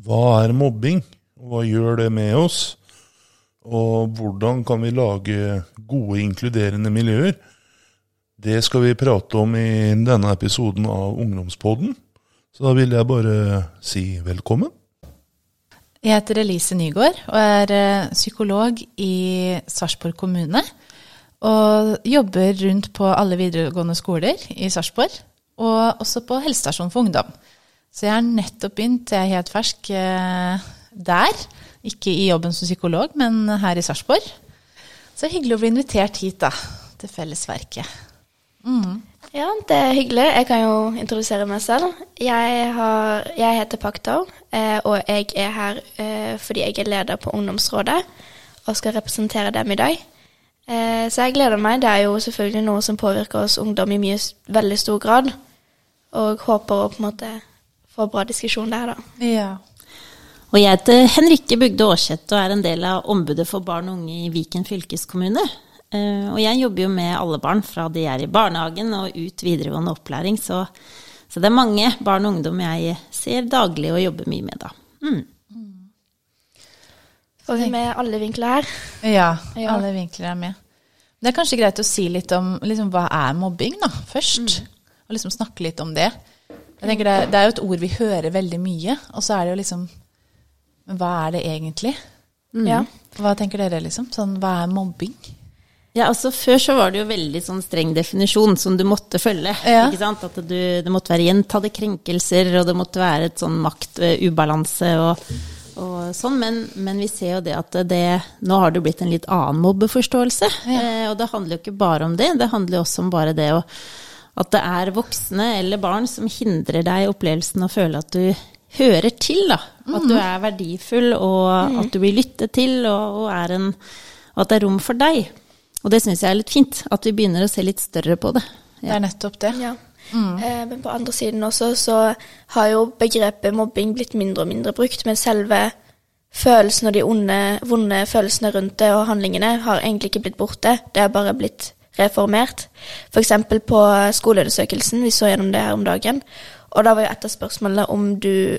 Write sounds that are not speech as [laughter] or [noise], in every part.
Hva er mobbing, hva gjør det med oss? Og hvordan kan vi lage gode, inkluderende miljøer? Det skal vi prate om i denne episoden av Ungdomspodden. Så da vil jeg bare si velkommen. Jeg heter Elise Nygaard og er eh, psykolog i Sarpsborg kommune. Og jobber rundt på alle videregående skoler i Sarpsborg, og også på helsestasjon for ungdom. Så jeg har nettopp begynt, jeg er helt fersk eh, der. Ikke i jobben som psykolog, men her i Sarpsborg. Så hyggelig å bli invitert hit, da. Til fellesverket. Mm. Ja, det er hyggelig. Jeg kan jo introdusere meg selv. Jeg, har, jeg heter Pakto, eh, og jeg er her eh, fordi jeg er leder på ungdomsrådet og skal representere dem i dag. Så jeg gleder meg. Det er jo selvfølgelig noe som påvirker oss ungdom i mye, veldig stor grad. Og håper å på en måte få bra diskusjon der, da. Ja. Og jeg heter Henrikke Bugde Aarseth og er en del av ombudet for barn og unge i Viken fylkeskommune. Eh, og jeg jobber jo med alle barn fra de er i barnehagen og ut videregående opplæring, så, så det er mange barn og ungdom jeg ser daglig og jobber mye med, da. Mm. Får vi med alle vinkler her? Ja, alle vinkler er med. Det er kanskje greit å si litt om liksom, hva er mobbing, da, først. Mm. Og liksom snakke litt om det. Jeg tenker det, det, er jo et ord vi hører veldig mye, og så er det jo liksom Men hva er det egentlig? Mm. Ja. Hva tenker dere, liksom? Sånn, hva er mobbing? Ja, altså Før så var det jo veldig sånn streng definisjon som du måtte følge. Ja. ikke sant? At du, det måtte være gjentatte krenkelser, og det måtte være et sånn maktubalanse og, og sånn. Men, men, vi ser jo det at det, nå har det blitt en litt annen mobbeforståelse. Ja. Eh, og det handler jo ikke bare om det, det handler jo også om bare det å at det er voksne eller barn som hindrer deg i opplevelsen å føle at du hører til, da. At du mm. er verdifull, og mm. at du blir lyttet til, og, og, en, og at det er rom for deg. Og det syns jeg er litt fint, at vi begynner å se litt større på det. Ja. Det er nettopp det. Ja. Mm. Eh, men på andre siden også så har jo begrepet mobbing blitt mindre og mindre brukt, men selve følelsen og de onde, vonde følelsene rundt det og handlingene har egentlig ikke blitt borte. Det er bare blitt reformert. F.eks. på skoleundersøkelsen, vi så gjennom det her om dagen. Og da var jo et av spørsmålene om du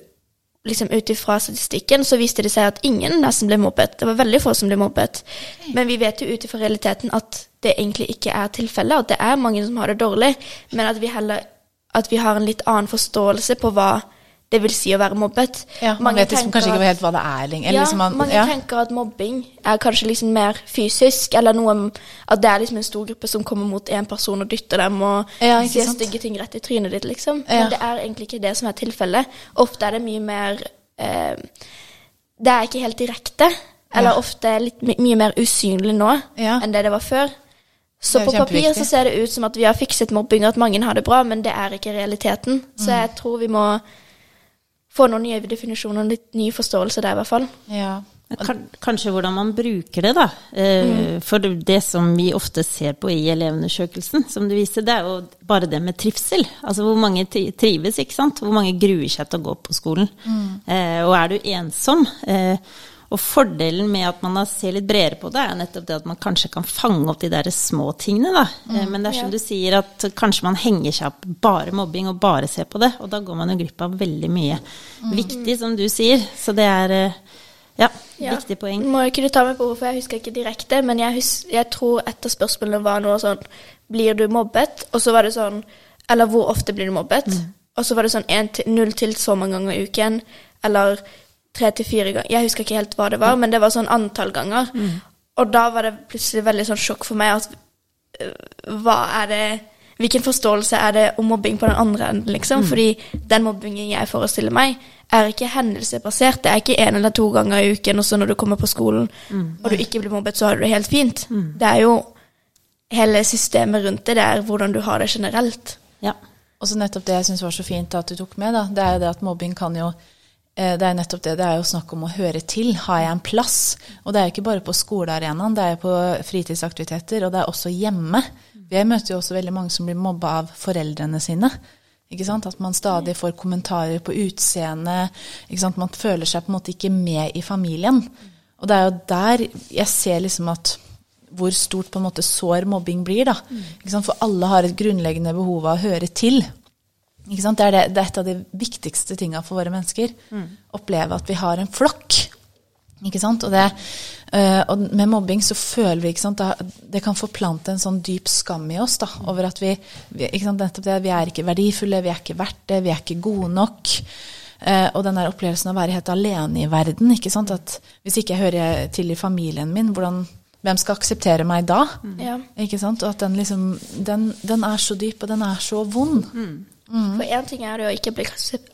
liksom Ut ifra statistikken så viste det seg at ingen nesten ble mobbet. Det var veldig få som ble mobbet. Men vi vet jo ut ifra realiteten at det egentlig ikke er tilfellet, at det er mange som har det dårlig, men at vi heller at vi har en litt annen forståelse på hva det vil si å være mobbet. Ja, mange vet liksom kanskje ikke helt hva det er lenger. Ja, liksom man, mange ja. tenker at mobbing er kanskje liksom mer fysisk, eller noe at det er liksom en stor gruppe som kommer mot én person og dytter dem og ja, sier stygge ting rett i trynet ditt, liksom. Men det er egentlig ikke det som er tilfellet. Ofte er det mye mer eh, Det er ikke helt direkte, eller ofte litt my mye mer usynlig nå enn det det var før. Så på papir så ser det ut som at vi har fikset mobbing, og at mange har det bra, men det er ikke realiteten. Så mm. jeg tror vi må få noen nye definisjoner, litt ny forståelse der i hvert fall. Ja. Kanskje hvordan man bruker det, da. Eh, mm. For det som vi ofte ser på i elevundersøkelsen, som du viser, det er jo bare det med trivsel. Altså hvor mange trives, ikke sant. Hvor mange gruer seg til å gå på skolen. Mm. Eh, og er du ensom, eh, og fordelen med at man ser litt bredere på det, er nettopp det at man kanskje kan fange opp de der små tingene, da. Mm, Men det er som ja. du sier, at kanskje man henger seg opp bare mobbing og bare ser på det, og da går man jo glipp av veldig mye mm. viktig, som du sier. Så det er eh, ja, ja. viktig poeng. Må jeg kunne ta meg på hvorfor jeg husker ikke direkte, men jeg, jeg tror et av spørsmålene var noe sånn Blir du mobbet? Og så var det sånn Eller hvor ofte blir du mobbet? Mm. Og så var det sånn null til så mange ganger i uken. Eller tre til fire ganger. Jeg husker ikke helt hva det var, men det var sånn antall ganger. Mm. Og da var det plutselig veldig sånn sjokk for meg at uh, hva er det Hvilken forståelse er det om mobbing på den andre enden, liksom? Mm. Fordi den mobbingen jeg forestiller meg, er ikke hendelsebasert. Det er ikke én eller to ganger i uken, og så når du kommer på skolen mm. og du ikke blir mobbet, så har du det helt fint. Mm. Det er jo hele systemet rundt det. Det er hvordan du har det generelt. Ja. Og så nettopp det jeg syns var så fint at du tok med, da. Det er jo det at mobbing kan jo Eh, det er nettopp det. Det er jo snakk om å høre til. Har jeg en plass? Og det er jo ikke bare på skolearenaen, det er jo på fritidsaktiviteter, og det er også hjemme. Vi møter jo også veldig mange som blir mobba av foreldrene sine. Ikke sant? At man stadig får kommentarer på utseendet. Man føler seg på en måte ikke med i familien. Og det er jo der jeg ser liksom at hvor stort på en måte sår mobbing blir. da. For alle har et grunnleggende behov av å høre til. Ikke sant? Det, er det, det er et av de viktigste tinga for våre mennesker. Oppleve at vi har en flokk. Ikke sant? Og, det, øh, og med mobbing så føler vi ikke sant, da, Det kan forplante en sånn dyp skam i oss da, over at vi, vi, ikke sant, det, vi er ikke verdifulle, vi er ikke verdt det, vi er ikke gode nok. Uh, og den der opplevelsen av å være helt alene i verden. ikke sant, at Hvis ikke jeg hører til i familien min, hvordan, hvem skal akseptere meg da? Ja. Ikke sant? Og at den liksom den, den er så dyp, og den er så vond. For én ting er det å ikke bli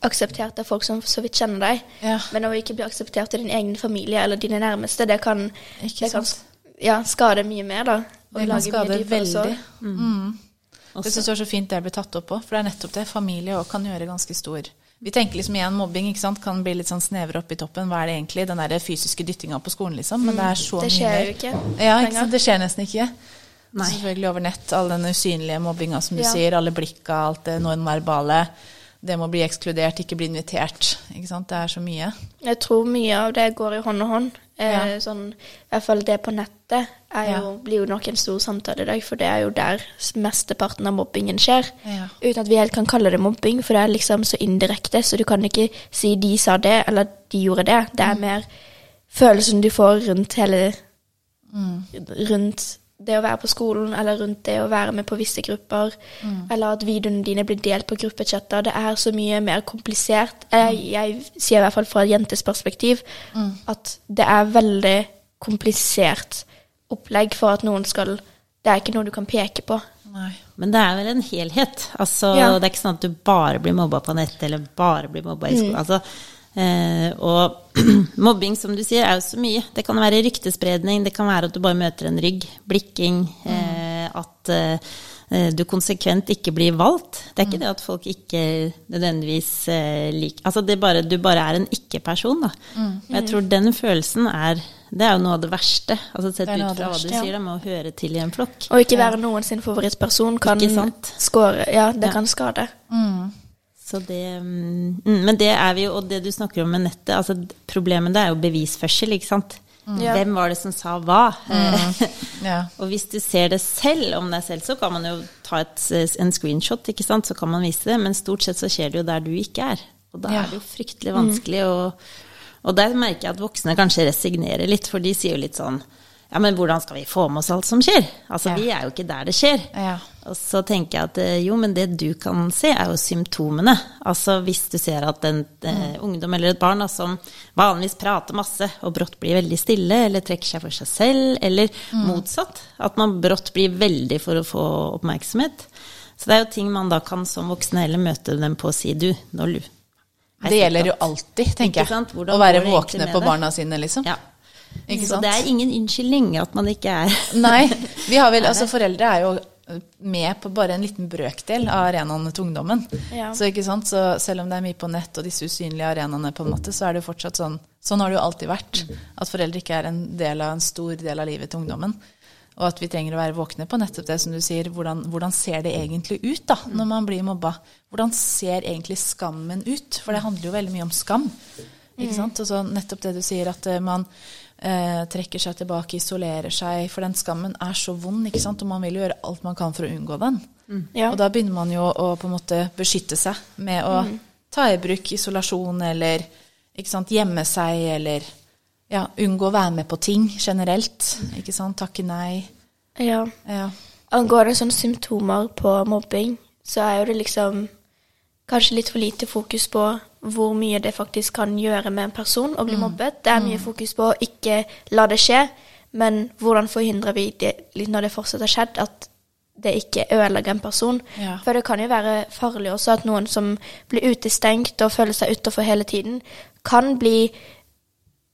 akseptert av folk som så vidt kjenner deg, Ja. men å ikke bli akseptert av din egen familie eller dine nærmeste, det kan, det kan ja, skade mye mer, da. Og Det kan skade veldig. Mm. Også- Det syns det var så fint det ble tatt opp på, for det er nettopp det. Familie også kan gjøre ganske stor Vi tenker liksom igjen mobbing ikke sant? kan bli litt sånn snever opp i toppen. Hva er det egentlig? Den der fysiske dyttinga på skolen, liksom. Men det er så mye Det skjer mye jo ikke Ja, ikke sant? Det skjer nesten ikke. Nei. Selvfølgelig over nett, all den usynlige mobbinga som du Ja. sier. Alle blikka, alt det nonverbale. Det må bli ekskludert, ikke bli invitert. Ikke sant? Det er så mye. Jeg tror mye av det går i hånd og hånd. Eh, Ja. sånn, I hvert fall det på nettet jo, Ja. blir jo nok en stor samtale i dag, for det er jo der mesteparten av mobbingen skjer. Ja. Uten at vi helt kan kalle det mobbing, for det er liksom så indirekte, så du kan ikke si 'de sa det', eller 'de gjorde det'. Det er Mm. mer følelsen du får rundt hele Mm. Rundt det å være på skolen, eller rundt det å være med på visse grupper, Mm. eller at videoene dine blir delt på gruppechatter. Det er så mye mer komplisert. Jeg, jeg sier i hvert fall fra et jentes perspektiv at det er veldig komplisert opplegg for at noen skal Det er ikke noe du kan peke på. Nei. Men det er vel en helhet. Altså, Ja. Det er ikke sånn at du bare blir mobba på nett, eller bare blir mobba i skolen. Altså, eh, og [clears throat] mobbing, som du sier, er jo så mye. Det kan være ryktespredning, det kan være at du bare møter en rygg, blikking, eh, at eh, du konsekvent ikke blir valgt. Det er ikke det at folk ikke nødvendigvis eh, liker Altså, det bare, du bare er en ikke-person, da. Og jeg tror den følelsen er Det er jo noe av det verste. Altså sett ut fra hva du sier, da, med å høre til i en flokk. Å ikke være noen sin favorittperson kan score Ja, det Ja. kan skade. Så det, mm, mm, men det er vi jo, og det du snakker om med nettet, altså problemet det er jo bevisførsel, ikke sant? Ja. Hvem var det som sa hva? Mm. [laughs] Ja. og hvis du ser det selv om deg selv, så kan man jo ta et, en screenshot, ikke sant? Så kan man vise det, men stort sett så skjer det jo der du ikke er. Og da Ja. er det jo fryktelig vanskelig å Og der merker jeg at voksne kanskje resignerer litt, for de sier jo litt sånn Ja, men hvordan skal vi få med oss alt som skjer? Altså, Ja. vi er jo ikke der det skjer. Ja. Og så tenker jeg at eh, jo, men det du kan se, er jo symptomene. Altså hvis du ser at en eh, ungdom eller et barn da, som vanligvis prater masse, og brått blir veldig stille, eller trekker seg for seg selv, eller motsatt. At man brått blir veldig for å få oppmerksomhet. Så det er jo ting man da kan som voksne heller møte dem på og si du, nå lu. Det gjelder jo alltid, tenker jeg. Å være våkne på barna sine, liksom. Ja. Ikke Så det er ingen unnskyldning at man ikke er [laughs] Nei. Vi har vel, altså Foreldre er jo med på bare en liten brøkdel av arenaene til ungdommen. Ja. Så, ikke sant? så selv om det er mye på nett og disse usynlige arenaene, på en måte, så er det jo fortsatt sånn Sånn har det jo alltid vært. At foreldre ikke er en del av en stor del av livet til ungdommen. Og at vi trenger å være våkne på nettopp det som du sier. Hvordan, hvordan ser det egentlig ut da, når man blir mobba? Hvordan ser egentlig skammen ut? For det handler jo veldig mye om skam. Ikke sant? Og så nettopp det du sier, at eh, man eh, trekker seg tilbake, isolerer seg. For den skammen er så vond, ikke sant? og man vil jo gjøre alt man kan for å unngå den. Ja. Og da begynner man jo å på en måte beskytte seg med å ta i bruk isolasjon eller ikke sant, gjemme seg eller ja, unngå å være med på ting generelt. Ikke sant? Takke nei. ja. Ja. Angående sånne symptomer på mobbing, så er jo det liksom kanskje litt for lite fokus på hvor mye det faktisk kan gjøre med en person å bli mobbet. Det er mye fokus på å ikke la det skje, men hvordan forhindrer vi det når det fortsatt har skjedd, at det ikke ødelegger en person. Ja. For det kan jo være farlig også at noen som blir utestengt og føler seg utenfor hele tiden, kan bli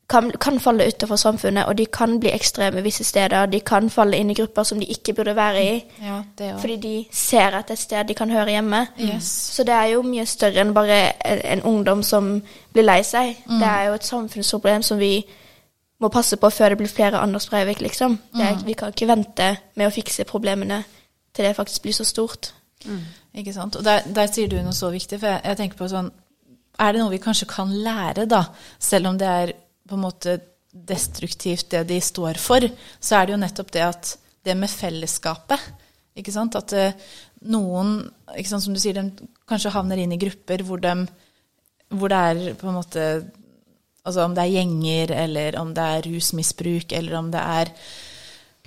kan, kan falle utenfor samfunnet, og de kan bli ekstreme visse steder. De kan falle inn i grupper som de ikke burde være i. ja, det. Fordi de ser etter et sted de kan høre hjemme. Yes. Så det er jo mye større enn bare en, en ungdom som blir lei seg. Mm. Det er jo et samfunnsproblem som vi må passe på før det blir flere Anders Breivik, liksom. Det er, Mm. vi kan ikke vente med å fikse problemene til det faktisk blir så stort. Ikke sant? Og der, der sier du noe så viktig, for jeg, jeg tenker på sånn Er det noe vi kanskje kan lære, da? Selv om det er på en måte destruktivt det de står for, så er det jo nettopp det at det med fellesskapet ikke sant? At eh, noen, ikke sant, som du sier, de kanskje havner inn i grupper hvor, de, hvor det er på en måte Altså om det er gjenger, eller om det er rusmisbruk, eller om det er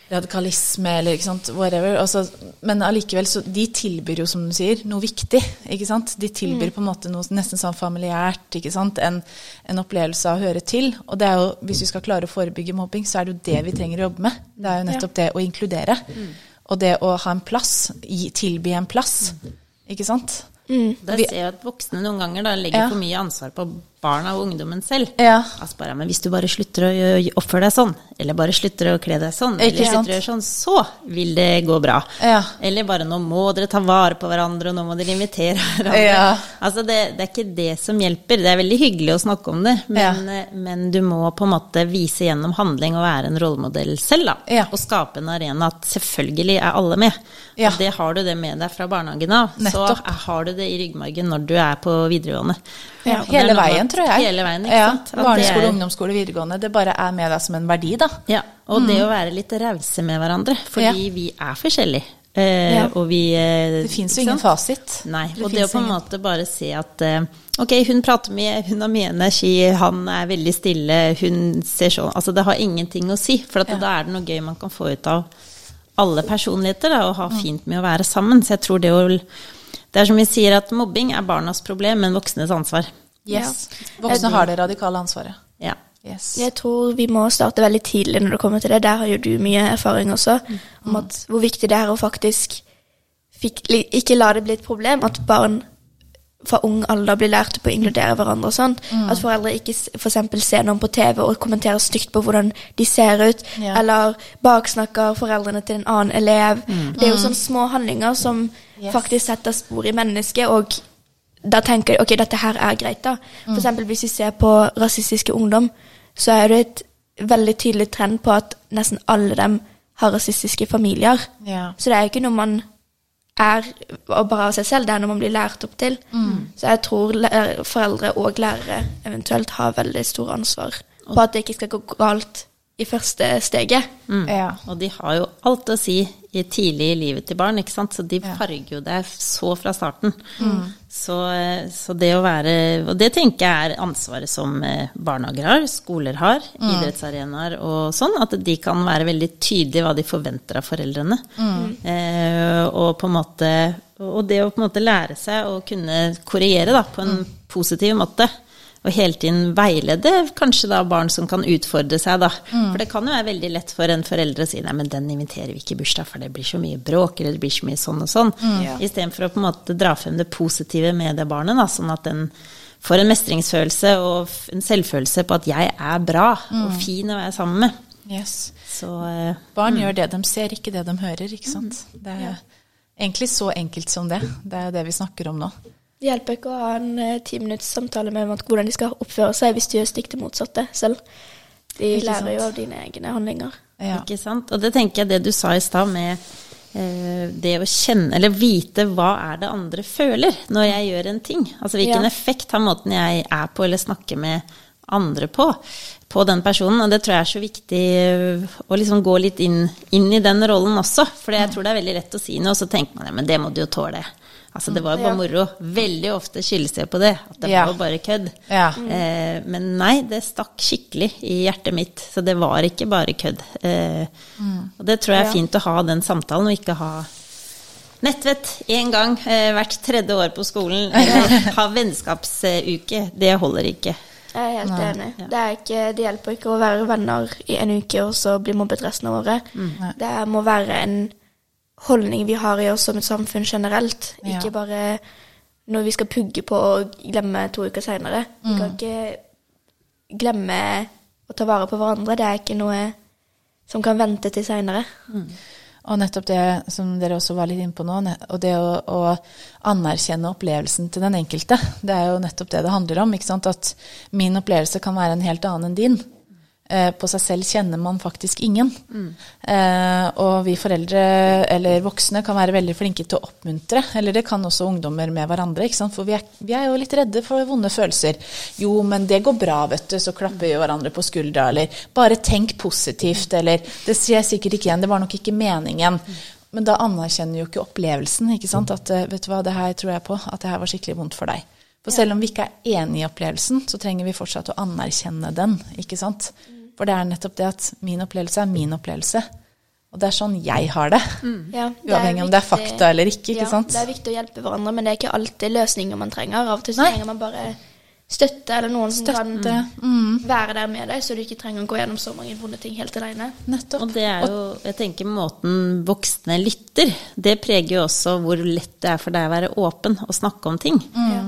radikalisme, eller ikke sant, whatever. Altså, men allikevel, så de tilbyr jo, som du sier, noe viktig. ikke sant? De tilbyr på en måte noe nesten sånn familiært, ikke sant? En, en, opplevelse av å høre til. Og det er jo, hvis vi skal klare å forebygge mobbing, så er det jo det vi trenger å jobbe med. Det er jo nettopp det å inkludere. Og det å ha en plass, tilby en plass. Ikke sant? Mm. Der ser jeg at voksne noen ganger da, legger ja. for mye ansvar på barna og ungdommen selv. Ja. Altså bare, men hvis du bare slutter å oppføre deg sånn, eller bare slutter å kle deg sånn, eller slutter å gjøre sånn, så vil det gå bra. Ja. Eller bare nå må dere ta vare på hverandre, og nå må dere invitere hverandre. Ja. Altså det, det, er ikke det som hjelper. Det er veldig hyggelig å snakke om det, men, eh, men du må på en måte vise gjennom handling og være en rollemodell selv, da. Og skape en arena at selvfølgelig er alle med. Og det har du det med deg fra barnehagen av. Så har du det i ryggmargen når du er på videregående. Ja, hele veien, tror jeg. Hele veien, ikke ja, sant? Barneskole, er... ungdomsskole, videregående. Det bare er med deg som en verdi, da. Ja, og mm. det å være litt rause med hverandre. Fordi ja. vi er forskjellige. Eh, ja. og vi eh, Det fins jo ingen fasit. Nei. Det og det å på en måte bare se at eh, Ok, hun prater mye, hun har mye energi, han er veldig stille, hun ser sånn Altså det har ingenting å si, for da er det noe gøy man kan få ut av alle personligheter, da, og ha mm. fint med å være sammen. Så jeg tror det å det er som vi sier at mobbing er barnas problem, men voksnes ansvar. Yes. Voksne har det radikale ansvaret. Ja. Yes. Jeg tror vi må starte veldig tidlig når det kommer til det. Der har jo du mye erfaring også, mm. om at, hvor viktig det er å faktisk fikk, ikke la det bli et problem at barn fra ung alder blir lært på å inkludere hverandre og sånn. Mm. At foreldre ikke f.eks. For ser noen på TV og kommenterer stygt på hvordan de ser ut, ja. eller baksnakker foreldrene til en annen elev. Mm. Det er jo sånne små handlinger som yes. faktisk setter spor i mennesket, og da tenker de ok, dette her er greit, da. For mm. eksempel hvis vi ser på rasistiske ungdom, så er det et veldig tydelig trend på at nesten alle dem har rasistiske familier. Ja. Så det er jo ikke noe man er bare av seg selv, det er noe man blir lært opp til. Mm. Så jeg tror foreldre og lærere eventuelt har veldig stor ansvar på at det ikke skal gå galt i første steget. Mm. Ja. Og de har jo alt å si tidlig i livet til barn, ikke sant? så de farger jo deg så fra starten. Mm. Så, så, det å være Og det tenker jeg er ansvaret som eh, barnehager har, skoler har, mm. idrettsarenaer og sånn, at de kan være veldig tydelige hva de forventer av foreldrene. Mm. Eh, og på en måte Og det å på en måte lære seg å kunne korrigere da, på en mm. positiv måte og hele tiden veilede kanskje da barn som kan utfordre seg, da. Mm. For det kan jo være veldig lett for en forelder å si nei, men den inviterer vi ikke i bursdag, for det blir så mye bråk, eller det blir så mye sånn og sånn. Mm. Ja. Istedenfor å på en måte dra frem det positive med det barnet, da, sånn at den får en mestringsfølelse og en selvfølelse på at jeg er bra mm. og fin å være sammen med. Yes. Så, uh, Barn mm. gjør det de ser, ikke det de hører, ikke sant. Mm. Det er ja. egentlig så enkelt som det. Det er det vi snakker om nå. Det hjelper ikke å ha en eh, ti minutts samtale med hvordan de skal oppføre seg hvis de gjør stikk det motsatte selv. De ikke lærer sant? jo av dine egne handlinger. Ja. Ikke sant. Og det tenker jeg det du sa i stad med eh, det å kjenne, eller vite hva er det andre føler når jeg gjør en ting. Altså hvilken ja. effekt har måten jeg er på eller snakker med andre på, på den personen. Og det tror jeg er så viktig eh, å liksom gå litt inn, inn i den rollen også. For jeg tror det er veldig lett å si noe, og så tenker man ja, men det må du jo tåle. Altså, det var jo bare moro. Veldig ofte skyldes det på det. At det var bare kødd. Ja. Eh, men nei, det stakk skikkelig i hjertet mitt. Så det var ikke bare kødd. Eh, mm. Og det tror jeg er fint å ha den samtalen, og ikke ha nettvett én gang eh, hvert tredje år på skolen. [laughs] Eller ha vennskapsuke. Det holder ikke. Jeg er helt Nei. enig. Det, er ikke, det, hjelper ikke å være venner i en uke og så bli mobbet resten av året. Mm. Det må være en holdning vi har i oss som et samfunn generelt. Ja. Ikke bare når vi skal pugge på og glemme to uker seinere. Vi kan mm. ikke glemme å ta vare på hverandre. Det er ikke noe som kan vente til seinere. Mm. Og nettopp det som dere også var litt inne på nå, og det å, å, anerkjenne opplevelsen til den enkelte. Det er jo nettopp det det handler om. At min opplevelse kan være en helt annen enn din. Eh, på seg selv kjenner man faktisk ingen. Mm. Eh, og vi foreldre eller voksne kan være veldig flinke til å oppmuntre. Eller det kan også ungdommer med hverandre. For vi er, vi er, jo litt redde for vonde følelser. Jo, men det går bra, vet du. Så klapper vi hverandre på skuldra. Eller bare tenk positivt. Eller det jeg sikkert ikke igjen, det var nok ikke meningen. men da anerkjenner jo ikke opplevelsen. ikke sant? At eh, vet du hva, det her tror jeg på, at det her var skikkelig vondt for deg. For selv om vi ikke er enig i opplevelsen, så trenger vi fortsatt å anerkjenne den. ikke sant? For det er nettopp det at min opplevelse er min opplevelse. Og det er sånn jeg har det. Ja, det er Uavhengig om det er fakta eller ikke. ikke ja, sant? Det er viktig å hjelpe hverandre, men det er ikke alltid løsninger man trenger. Av og til så trenger man bare støtte, eller noen som Støtte. kan Mm. være der med deg, så du ikke trenger å gå gjennom så mange vonde ting helt alene. Nettopp. Og det er jo, jeg tenker måten voksne lytter, det preger jo også hvor lett det er for deg å være åpen og snakke om ting.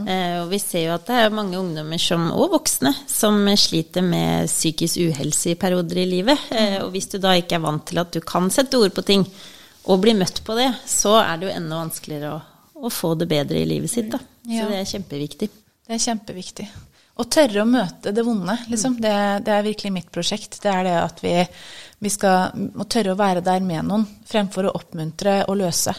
Eh, og vi ser jo at det er mange ungdommer som, og voksne som sliter med psykisk uhelse i perioder i livet. Eh, og hvis du da ikke er vant til at du kan sette ord på ting, og bli møtt på det, så er det jo enda vanskeligere å, å få det bedre i livet sitt. Da. Ja. Så det er kjempeviktig. Det er kjempeviktig. Å tørre å møte det vonde, liksom. Det, det er virkelig mitt prosjekt. Det er det at vi, vi skal må tørre å være der med noen, fremfor å oppmuntre og løse.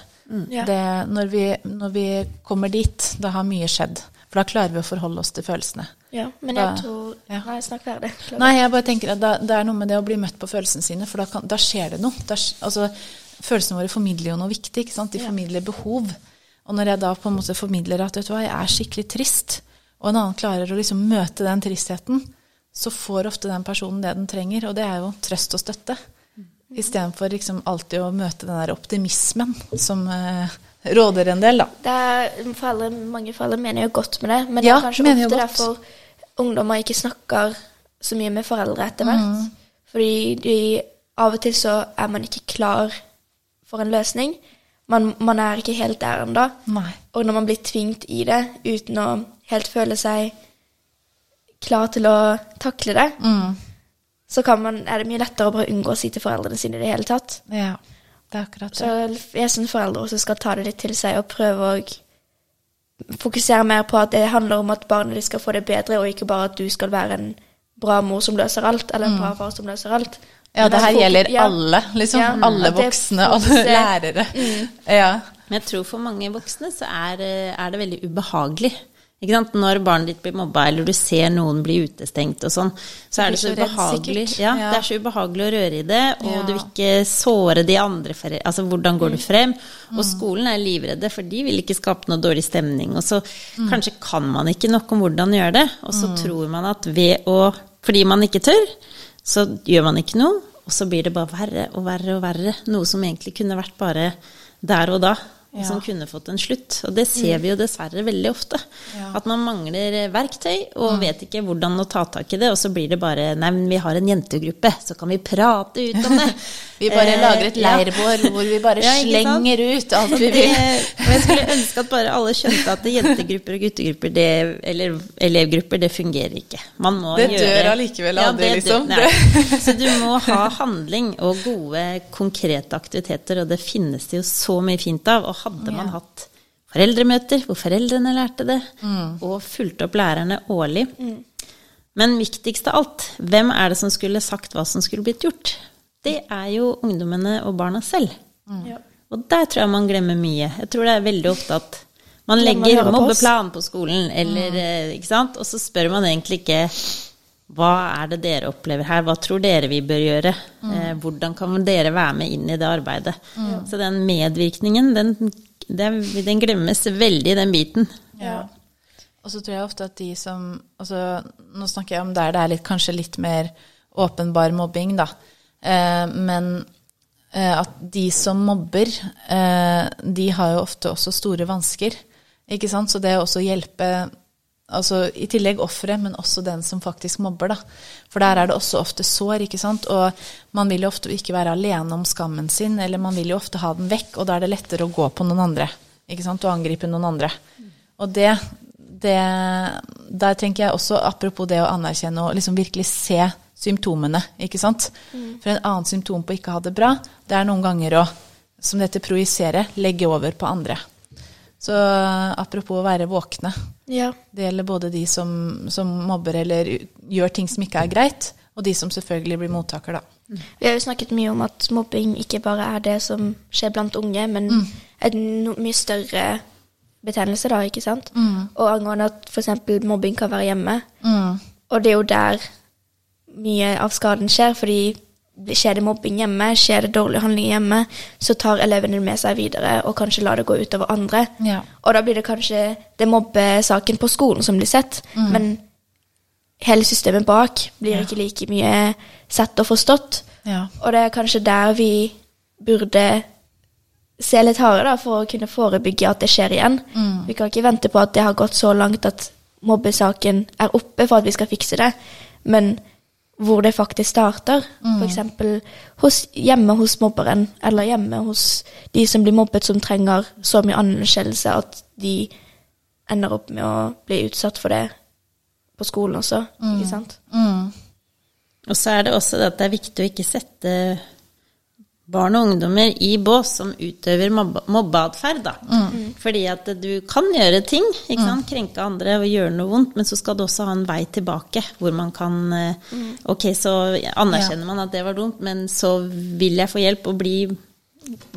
Ja. Det, når, vi, når vi kommer dit, da har mye skjedd. For da klarer vi å forholde oss til følelsene. Ja, men Da- jeg tror ja. Nei, snakk ferdig. Nei, jeg bare tenker at da, det er noe med det å bli møtt på følelsene sine, for da, kan, da skjer det noe. Da, altså, følelsene våre formidler jo noe viktig, ikke sant? De Ja. formidler behov. Og når jeg da på en måte formidler at vet du hva, jeg er skikkelig trist, og en annen klarer å liksom møte den tristheten, så får ofte den personen det den trenger, og det er jo trøst og støtte. Istedenfor liksom alltid å møte den der optimismen som eh, råder en del, da. Det er, foreldre, mange foreldre mener jo godt med det, men Ja, det er kanskje mener ofte godt. derfor ungdommer ikke snakker så mye med foreldre etter Mm. Fordi de, av og til så er man ikke klar for en løsning. Man, man er ikke helt der ennå. Og når man blir tvingt i det uten å helt føler seg klar til å takle det, Mm. så kan man, er det mye lettere å bare unngå å si til foreldrene sine i det hele tatt. Ja, det er akkurat det. Så jeg syns foreldre også skal ta det litt til seg og prøve å fokusere mer på at det handler om at barnet ditt skal få det bedre, og ikke bare at du skal være en bra mor som løser alt, eller en bra far som løser alt. Ja, det her Fokus- gjelder ja. alle, liksom. Ja, alle voksne, alle lærere. lærere. Ja. Men jeg tror for mange voksne så er, eh, er det veldig ubehagelig. Når barnet ditt blir mobba, eller du ser noen bli utestengt og sånn, så er det så ubehagelig. Ja, Ja. det er så ubehagelig å røre i det, og Ja. du vil ikke såre de andre. Altså, hvordan går du Mm. frem? Og skolen er livredde, for de vil ikke skape noe dårlig stemning. Og så Mm. kanskje kan man ikke nok om hvordan gjøre det, og så tror man at ved å Fordi man ikke tør, så gjør man ikke noe, og så blir det bare verre og verre og verre. Noe som egentlig kunne vært bare der og da. Ja. som kunne fått en slutt. Og det ser vi jo dessverre veldig ofte. Ja. At man mangler eh, verktøy og vet ikke hvordan å ta tak i det, og så blir det bare Nei, men vi har en jentegruppe, så kan vi prate ut om det. [laughs] Vi bare Eh, lager et ja. hvor vi bare [laughs] Ja, slenger ut alt vi vil. og jeg skulle ønske at bare alle skjønte at jentegrupper og guttegrupper, det, eller elevgrupper, det fungerer ikke. Man må Det gjøre dør allikevel aldri, det dør- liksom. nei. [laughs] Så du må ha handling og gode, konkrete aktiviteter, og det finnes det jo så mye fint av. Og hadde man hatt foreldremøter hvor foreldrene lærte det, Mm. og fulgte opp lærerne årlig Men viktigst av alt, hvem er det som skulle sagt hva som skulle blitt gjort? Det er jo ungdommene og barna selv. Mm. Og der tror jeg man glemmer mye. Jeg tror det er veldig ofte at man legger mobbeplan på skolen, eller, mm. ikke sant? og så spør man egentlig ikke hva er det dere opplever her, hva tror dere vi bør gjøre? Eh, hvordan kan dere være med inn i det arbeidet? Så den medvirkningen, den, den, den glemmes veldig, den biten. Ja. Og så tror jeg ofte at de som altså, Nå snakker jeg om der det er litt, kanskje litt mer åpenbar mobbing, da. Eh, men eh, at de som mobber, eh, de har jo ofte også store vansker. Ikke sant? Så det å også hjelpe altså I tillegg offeret, men også den som faktisk mobber. da. For der er det også ofte sår. ikke sant? Og man vil jo ofte ikke være alene om skammen sin, eller man vil jo ofte ha den vekk, og da er det lettere å gå på noen andre. ikke sant? Og angripe noen andre. Og det, det Der tenker jeg også, apropos det å anerkjenne og liksom virkelig se symptomene, ikke sant. For en annen symptom på ikke ha det bra, det er noen ganger å, som dette projisere, legge over på andre. Så apropos å være våkne. Ja. Det gjelder både de som, som mobber eller gjør ting som ikke er greit, og de som selvfølgelig blir mottaker, da. Vi har jo snakket mye om at mobbing ikke bare er det som skjer blant unge, men Mm. en mye større betennelse, da, ikke sant? Mm. Og angående at f.eks. mobbing kan være hjemme. Og det er jo der mye av skaden skjer, fordi skjer det mobbing hjemme, skjer det dårlige handlinger hjemme, så tar elevene det med seg videre og kanskje lar det gå utover andre. Ja. Og da blir det kanskje det mobbesaken på skolen som blir sett, men hele systemet bak blir ikke like mye sett og forstått. Ja. Og det er kanskje der vi burde se litt hardere da, for å kunne forebygge at det skjer igjen. Vi kan ikke vente på at det har gått så langt at mobbesaken er oppe for at vi skal fikse det, men hvor det faktisk starter. F.eks. Hos, hjemme hos mobberen, eller hjemme hos de som blir mobbet, som trenger så mye anerkjennelse at de ender opp med å bli utsatt for det på skolen også. Ikke sant? Og så er det også det at det er viktig å ikke sette barn og ungdommer i bås som utøver mobbe- mobbeatferd, Mm. Fordi at du kan gjøre ting, ikke sant? krenke andre og gjøre noe vondt, men så skal du også ha en vei tilbake hvor man kan eh, Ok, så anerkjenner man at det var dumt, men så vil jeg få hjelp og bli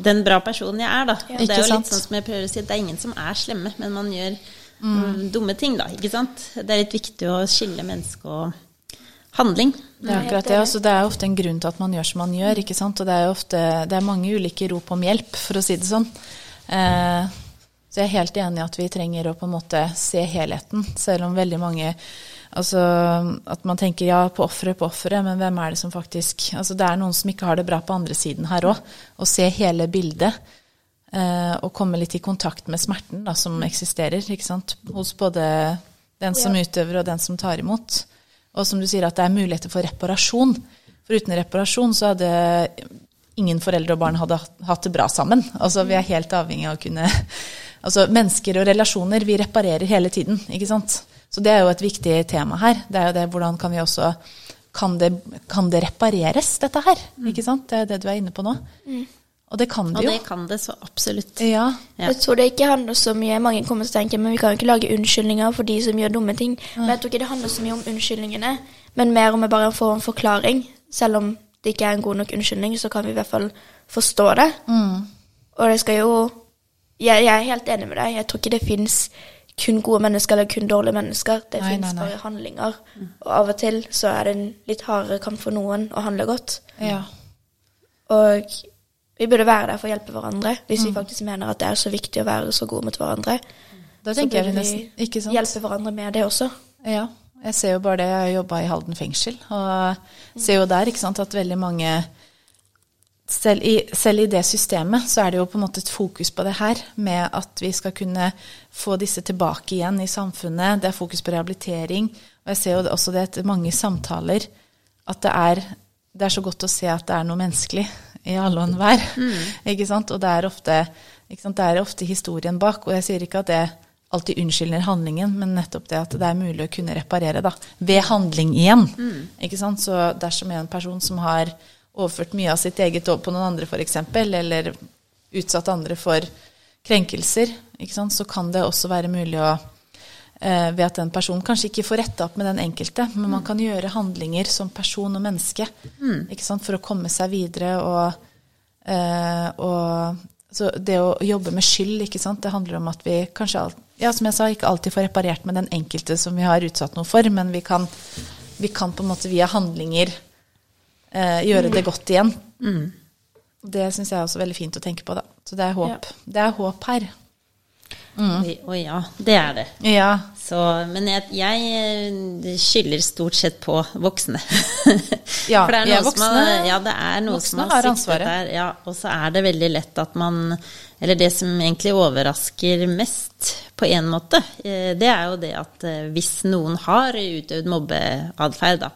den bra personen jeg er, da. Ja, det er jo sant? litt sånn som jeg prøver å si, det er ingen som er slemme, men man gjør mm, dumme ting, da. Ikke sant? Det er litt viktig å skille menneske og handling. Det er akkurat det. Altså, det er ofte en grunn til at man gjør som man gjør. ikke sant? Og det er ofte det er mange ulike rop om hjelp, for å si det sånn. Eh, så jeg er helt enig i at vi trenger å på en måte se helheten, selv om veldig mange Altså at man tenker ja, på offeret, på offeret, men hvem er det som faktisk Altså det er noen som ikke har det bra på andre siden her òg. Å se hele bildet. Eh, og komme litt i kontakt med smerten da, som eksisterer ikke sant? hos både den som utøver og den som tar imot. Og som du sier, at det er muligheter for reparasjon. For uten reparasjon så hadde ingen foreldre og barn hadde hatt det bra sammen. Altså Vi er helt avhengig av å kunne Altså Mennesker og relasjoner, vi reparerer hele tiden. ikke sant? Så det er jo et viktig tema her. Det er jo det, Hvordan kan vi også Kan det, kan det repareres, dette her? Ikke sant? Det er det du er inne på nå. Og det kan de det jo. det kan det så absolutt. Ja. Ja. Jeg tror det ikke handler så mye Mange kommer til å tenke men vi kan jo ikke lage unnskyldninger for de som gjør dumme ting. Men jeg tror ikke det handler så mye om unnskyldningene, men mer om å bare få en forklaring. Selv om det ikke er en god nok unnskyldning, så kan vi i hvert fall forstå det. Og det skal jo jeg, jeg er helt enig med deg. Jeg tror ikke det fins kun gode mennesker eller kun dårlige mennesker. Det fins bare handlinger. Og av og til så er det en litt hardere kamp for noen å handle godt. ja. Og vi burde være der for å hjelpe hverandre, hvis vi faktisk mener at det er så viktig å være så gode mot hverandre. Da tenker jeg vi nesten hjelpe hverandre med det også. Ja, jeg ser jo bare det. Jeg har jobba i Halden fengsel, og ser jo der ikke sant, at veldig mange selv i, selv i det systemet så er det jo på en måte et fokus på det her, med at vi skal kunne få disse tilbake igjen i samfunnet. Det er fokus på rehabilitering. Og jeg ser jo også det etter mange samtaler at det er, det er så godt å se at det er noe menneskelig i alle og enhver. Ikke sant? Og det er, ofte, ikke sant? det er ofte historien bak. Og jeg sier ikke at det alltid unnskylder handlingen, men nettopp det at det er mulig å kunne reparere da, ved handling igjen. Ikke sant? Så dersom en person som har overført mye av sitt eget over på noen andre f.eks., eller utsatt andre for krenkelser, ikke sant? så kan det også være mulig å ved at den personen kanskje ikke får retta opp med den enkelte, men man kan gjøre handlinger som person og menneske ikke sant? for å komme seg videre. Og, eh, og så det å jobbe med skyld, ikke sant? det handler om at vi kanskje ja, som jeg sa, ikke alltid får reparert med den enkelte som vi har utsatt noe for, men vi kan, vi kan på en måte via handlinger eh, gjøre det godt igjen. Det syns jeg er også veldig fint å tenke på. da. Så det er håp. Det er håp her. Oi, Og ja, det er det. Ja. Så, men jeg, jeg eh, skylder stort sett på voksne. [laughs] Ja, For det er noe noe som voksne- har, ja, det er noe voksne har har ansvaret. der. Ja, og så er det veldig lett at man Eller det som egentlig overrasker mest, på en måte, eh, det er jo det at eh, hvis noen har utøvd mobbeatferd, da,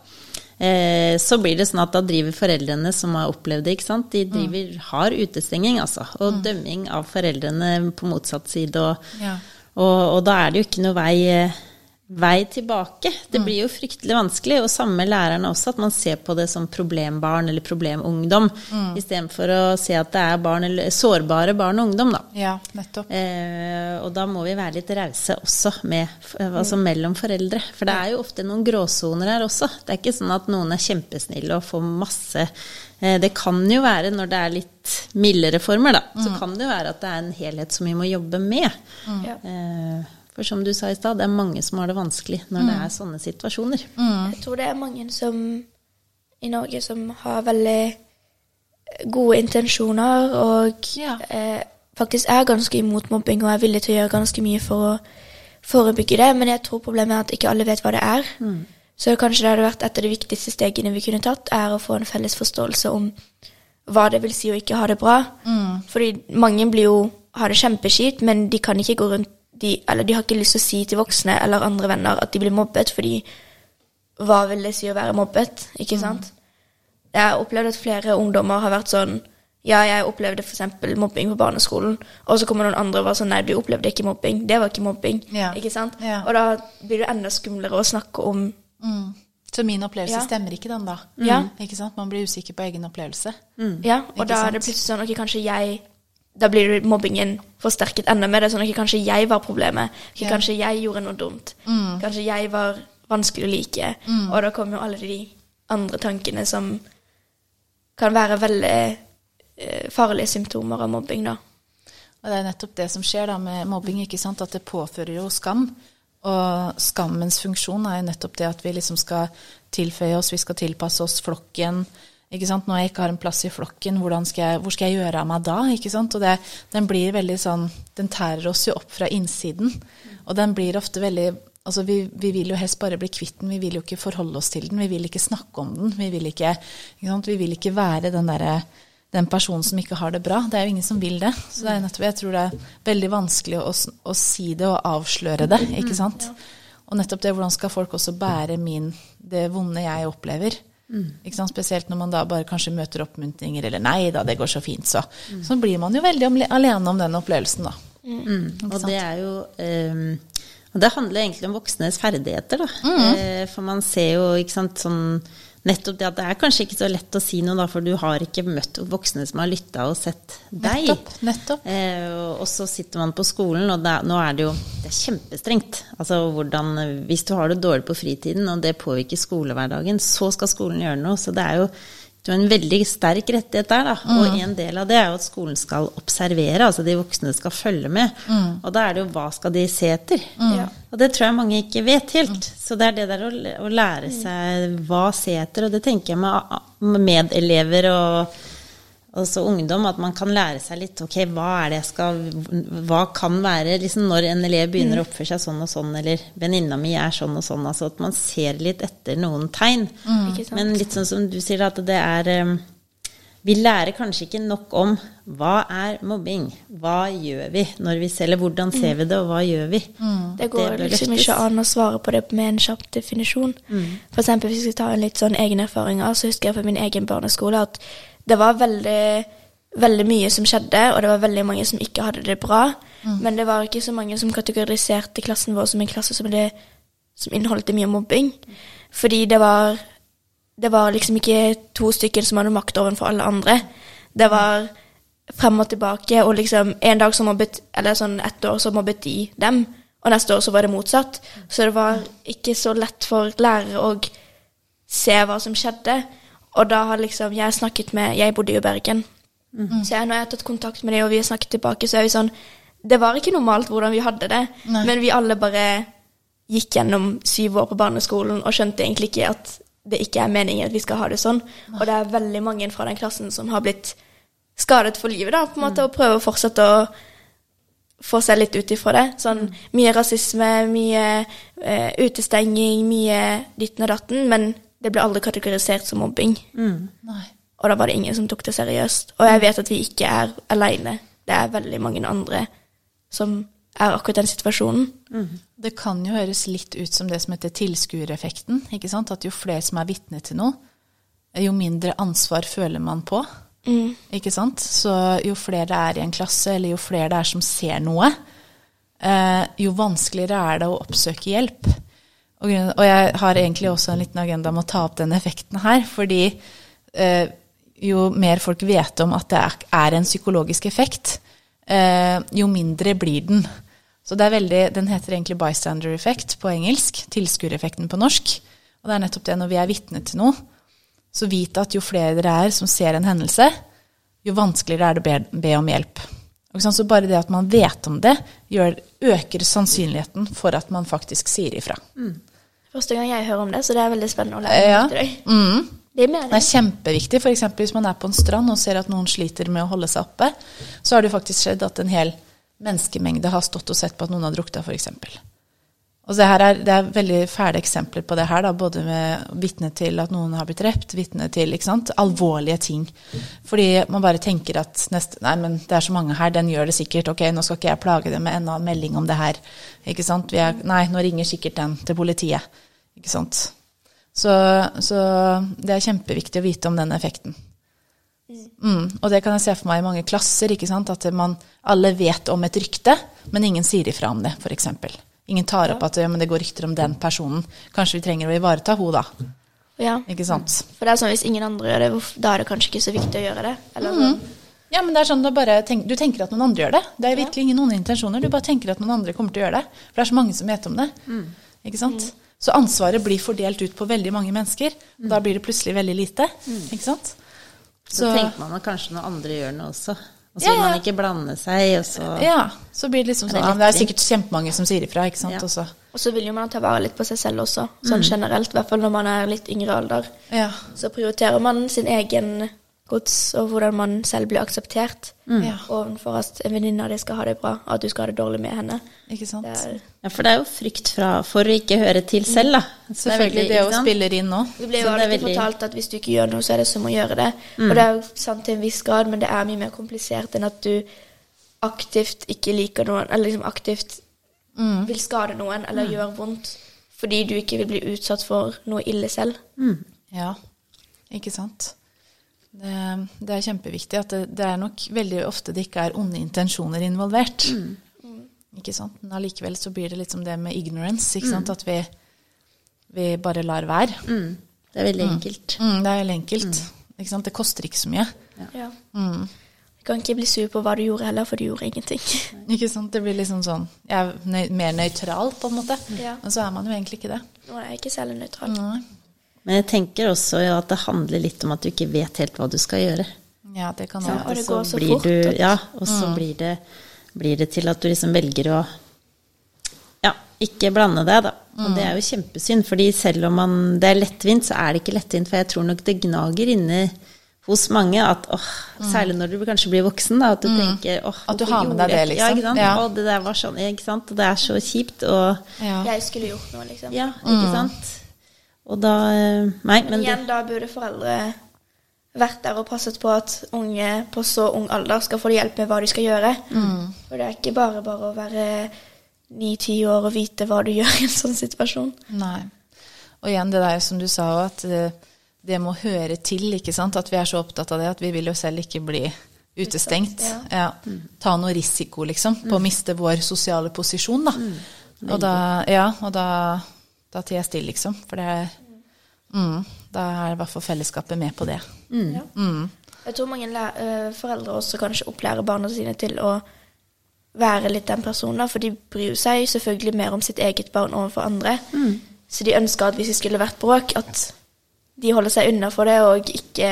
eh, så blir det sånn at da driver foreldrene som har opplevd det, ikke sant, de driver har utestenging, altså. Og dømming av foreldrene på motsatt side. Og, Ja. og, og da er det jo ikke noe vei, eh, vei tilbake. Det blir jo fryktelig vanskelig. Og samme lærerne også, at man ser på det som problembarn eller problemungdom, istedenfor å se at det er barn, eller, sårbare barn og ungdom, da. ja, nettopp. Eh, og da må vi være litt rause også med, altså mellom foreldre. For det er jo ofte noen gråsoner her også. Det er ikke sånn at noen er kjempesnille og får masse eh, Det kan jo være, når det er litt mildere former, da, så kan det jo være at det er en helhet som vi må jobbe med. Ja. Eh, for som du sa i stad, det er mange som har det vanskelig når det er sånne situasjoner. Jeg tror det er mange som i Norge som har veldig gode intensjoner og Ja. eh, faktisk er ganske imot mobbing og er villig til å gjøre ganske mye for å forebygge det. Men jeg tror problemet er at ikke alle vet hva det er. Så kanskje det hadde vært et av de viktigste stegene vi kunne tatt, er å få en felles forståelse om hva det vil si å ikke ha det bra. Fordi mange blir jo, har det kjempeskit, men de kan ikke gå rundt de, Eller de har ikke lyst til å si til voksne eller andre venner at de blir mobbet, fordi hva vil det si å være mobbet, ikke sant? Jeg har opplevd at flere ungdommer har vært sånn Ja, jeg opplevde f.eks. mobbing på barneskolen, og så kommer noen andre og var sånn Nei, du opplevde ikke mobbing. Det var ikke mobbing. Ja. Ikke sant? Ja. Og da blir det enda skumlere å snakke om Mm. Så min opplevelse Ja. stemmer ikke, den da. Ja. Ikke sant? Man blir usikker på egen opplevelse. Ja, og Ikke da er det plutselig sånn Ok, kanskje jeg Da blir mobbingen forsterket enda mer. Det er sånn Ok, kanskje jeg var problemet. Ikke Ja. Kanskje jeg gjorde noe dumt. Kanskje jeg var vanskelig å like. Og da kommer jo alle de andre tankene som kan være veldig eh, farlige symptomer av mobbing, da. Og det er nettopp det som skjer da med mobbing, ikke sant? at det påfører jo skam. Og skammens funksjon er jo nettopp det at vi liksom skal tilføye oss, vi skal tilpasse oss flokken. Når jeg ikke har en plass i flokken, skal jeg, hvor skal jeg gjøre av meg da? Og det, den blir veldig sånn Den tærer oss jo opp fra innsiden. Og den blir ofte veldig Altså vi, vi vil jo helst bare bli kvitt den, vi vil jo ikke forholde oss til den. Vi vil ikke snakke om den. Vi vil ikke, ikke sant? Vi vil ikke være den derre den personen som ikke har det bra. Det er jo ingen som vil det. Så det er nettopp, jeg tror det er veldig vanskelig å, å si det og avsløre det. ikke sant? Og nettopp det, hvordan skal folk også bære min, det vonde jeg opplever? Ikke sant? Spesielt når man da bare kanskje møter oppmuntringer, eller 'nei da, det går så fint', så. Så blir man jo veldig alene om den opplevelsen, da. Og det er jo um, og det handler egentlig om voksnes ferdigheter, da. Eh, for man ser jo, ikke sant, sånn Nettopp det at det er kanskje ikke så lett å si noe, da, for du har ikke møtt voksne som har lytta og sett deg. Nettopp, nettopp. Eh, og- så sitter man på skolen, og det, nå er det jo det er kjempestrengt. Altså hvordan Hvis du har det dårlig på fritiden, og det påvirker skolehverdagen, så skal skolen gjøre noe. Så det er jo det er en veldig sterk rettighet der, da. Og en del av det er jo at skolen skal observere, altså de voksne skal følge med. Og da er det jo hva skal de se etter? Og det tror jeg mange ikke vet helt. Så det er det der å, å lære seg hva se etter, og det tenker jeg med, med medelever og også ungdom, at man kan lære seg litt ok, hva er det jeg skal Hva kan være liksom når en elev begynner å oppføre seg sånn og sånn, eller venninna mi er sånn og sånn. Altså at man ser litt etter noen tegn. Mm. Men litt sånn som du sier, at det er um, Vi lærer kanskje ikke nok om hva er mobbing? Hva gjør vi når vi ser Eller hvordan ser vi det, og hva gjør vi? Det går det liksom ikke an å svare på det med en kjapp definisjon. For eksempel hvis vi skal ta en litt sånn egne erfaringer, så husker jeg fra min egen barneskole at det var veldig, veldig mye som skjedde, og det var veldig mange som ikke hadde det bra. Men det var ikke så mange som kategoriserte klassen vår som en klasse som, det, som inneholdt mye mobbing. Fordi det var, det var liksom ikke to stykker som hadde makt overfor alle andre. Det var frem og tilbake, og liksom en dag så mobbet, eller sånn ett år så mobbet de dem, og neste år så var det motsatt. Så det var ikke så lett for lærere å se hva som skjedde. Og da har liksom jeg snakket med Jeg bodde jo i Bergen. Så jeg, når jeg har tatt kontakt med dem, og vi har snakket tilbake, så er vi sånn Det var ikke normalt hvordan vi hadde det, Nei. men vi alle bare gikk gjennom syv år på barneskolen og skjønte egentlig ikke at det ikke er meningen at vi skal ha det sånn. Og det er veldig mange fra den klassen som har blitt skadet for livet, da, på en måte, og prøver å fortsette å få seg litt ut ifra det. Sånn mye rasisme, mye uh, utestenging, mye ditten og datten, men det ble aldri kategorisert som mobbing. Mm. Og da var det ingen som tok det seriøst. Og jeg vet at vi ikke er aleine. Det er veldig mange andre som er akkurat den situasjonen. Det kan jo høres litt ut som det som heter tilskuereffekten. ikke sant? At jo flere som er vitne til noe, jo mindre ansvar føler man på. Ikke sant? Så jo flere det er i en klasse, eller jo flere det er som ser noe, eh, jo vanskeligere er det å oppsøke hjelp. Og, jeg har egentlig også en liten agenda om å ta opp den effekten her, fordi eh, jo mer folk vet om at det er, en psykologisk effekt, eh, jo mindre blir den. Så det er veldig, Den heter egentlig bystander effect på engelsk, tilskuereffekten på norsk. Og det er nettopp det når vi er vitne til noe, så vit at jo flere dere er som ser en hendelse, jo vanskeligere er det å be, be om hjelp. Og? Så bare det at man vet om det, gjør, øker sannsynligheten for at man faktisk sier ifra. Første gang jeg hører om det, så det er veldig spennende å lære Ja. til deg. Mm. Det er Det er kjempeviktig. F.eks. hvis man er på en strand og ser at noen sliter med å holde seg oppe, så har det faktisk skjedd at en hel menneskemengde har stått og sett på at noen har drukna, f.eks. Og det, her er, det er veldig fæle eksempler på det her, da, både med vitne til at noen har blitt drept, vitne til ikke sant? alvorlige ting. Fordi man bare tenker at neste, nei, men det er så mange her, den gjør det sikkert. Ok, nå skal ikke jeg plage dem med enda en melding om det her. Ikke sant? Vi er, nei, nå ringer sikkert den til politiet. Ikke sant? Så, så det er kjempeviktig å vite om den effekten. Mm, og det kan jeg se for meg i mange klasser. ikke sant? At man, alle vet om et rykte, men ingen sier ifra om det, f.eks. Ingen tar opp at ja, men det går rykter om den personen. Kanskje vi trenger å ivareta henne, da. Ja. Ikke sant? For det er sånn hvis ingen andre gjør det, da er det kanskje ikke så viktig å gjøre det. Eller Mm. Ja, men det er sånn du bare tenker, Du tenker at noen andre gjør det. Det er virkelig ingen onde intensjoner. Du bare tenker at noen andre kommer til å gjøre det. For det er så mange som vet om det. Ikke sant? Så ansvaret blir fordelt ut på veldig mange mennesker. Og da blir det plutselig veldig lite. Ikke sant? Så, tenker man at kanskje noen andre gjør noe også. Og så Ja, vil man ikke blande seg, og så Ja, så blir det liksom sånn det ja, Det er sikkert kjempemange som sier ifra, ikke sant. Ja. Og så, Og så vil jo man ta vare litt på seg selv også, sånn Mm. generelt. I hvert fall når man er litt yngre alder. ja. Så prioriterer man sin egen gods og hvordan man selv blir akseptert. Ja. Overfor at en venninne av deg skal ha det bra, og at du skal ha det dårlig med henne. Ikke sant. Det er, Ja, for det er jo frykt fra, for å ikke høre til selv, da. Selvfølgelig. veldig- Det å sant? spiller inn nå. det blir jo alltid veldig- fortalt at hvis du ikke gjør noe, så er det som å gjøre det. Og det er jo sant til en viss grad, men det er mye mer komplisert enn at du aktivt ikke liker noen, eller liksom aktivt vil skade noen eller gjøre vondt fordi du ikke vil bli utsatt for noe ille selv. Ja, ikke sant. Det, det er kjempeviktig at det, det er nok veldig ofte det ikke er onde intensjoner involvert. Ikke sant? Men allikevel så blir det litt som det med ignorance, ikke sant? at vi, vi bare lar være. Mm. Det er veldig enkelt. Mm, det er veldig enkelt. Ikke sant? Det koster ikke så mye. Ja. Du kan ikke bli sur på hva du gjorde heller, for du gjorde ingenting. [laughs] Ikke sant? Det blir liksom sånn Jeg er nøy mer nøytral, på en måte. Ja. Men så er man jo egentlig ikke det. Nå er jeg ikke særlig nøytral. Nei. Men jeg tenker også ja, at det handler litt om at du ikke vet helt hva du skal gjøre. Ja, det kan Ja, og det så går så blir fort, Du, ja, og så blir, det, blir det til at du liksom velger å ja, ikke blande deg, da. Og det er jo kjempesynd, fordi selv om man, det er lettvint, så er det ikke lettvint. For jeg tror nok det gnager inne hos mange at åh, særlig når du kanskje blir voksen, da, at du tenker åh, At du har med deg det, liksom. Ja, liksom. ikke sant. Ja. Å, det der var sånn, ikke sant. Og det er så kjipt, og Ja. Jeg skulle gjort noe, liksom. ja, ikke sant. Og da eh, Nei, Men men igjen, da burde foreldre vært der og passet på at unge på så ung alder skal få hjelp med hva de skal gjøre. For det er ikke bare bare å være ni-ti år og vite hva du [laughs] gjør i en sånn situasjon. Nei. Og igjen det der som du sa òg, at det, det må høre til, ikke sant. At vi er så opptatt av det at vi vil jo selv ikke bli utestengt. Utsatt, Ja. Ta noe risiko, liksom, på å miste vår sosiale posisjon, da. Og da, ja, og da, da tier jeg stille, liksom. For det er mm, Da er i hvert fall fellesskapet med på det. Ja. Mm. Jeg tror mange læ- eh, foreldre også kanskje opplærer barna sine til å være litt den personen, for de bryr seg selvfølgelig mer om sitt eget barn overfor andre. Så de ønsker at hvis det skulle vært bråk, at de holder seg unna for det og ikke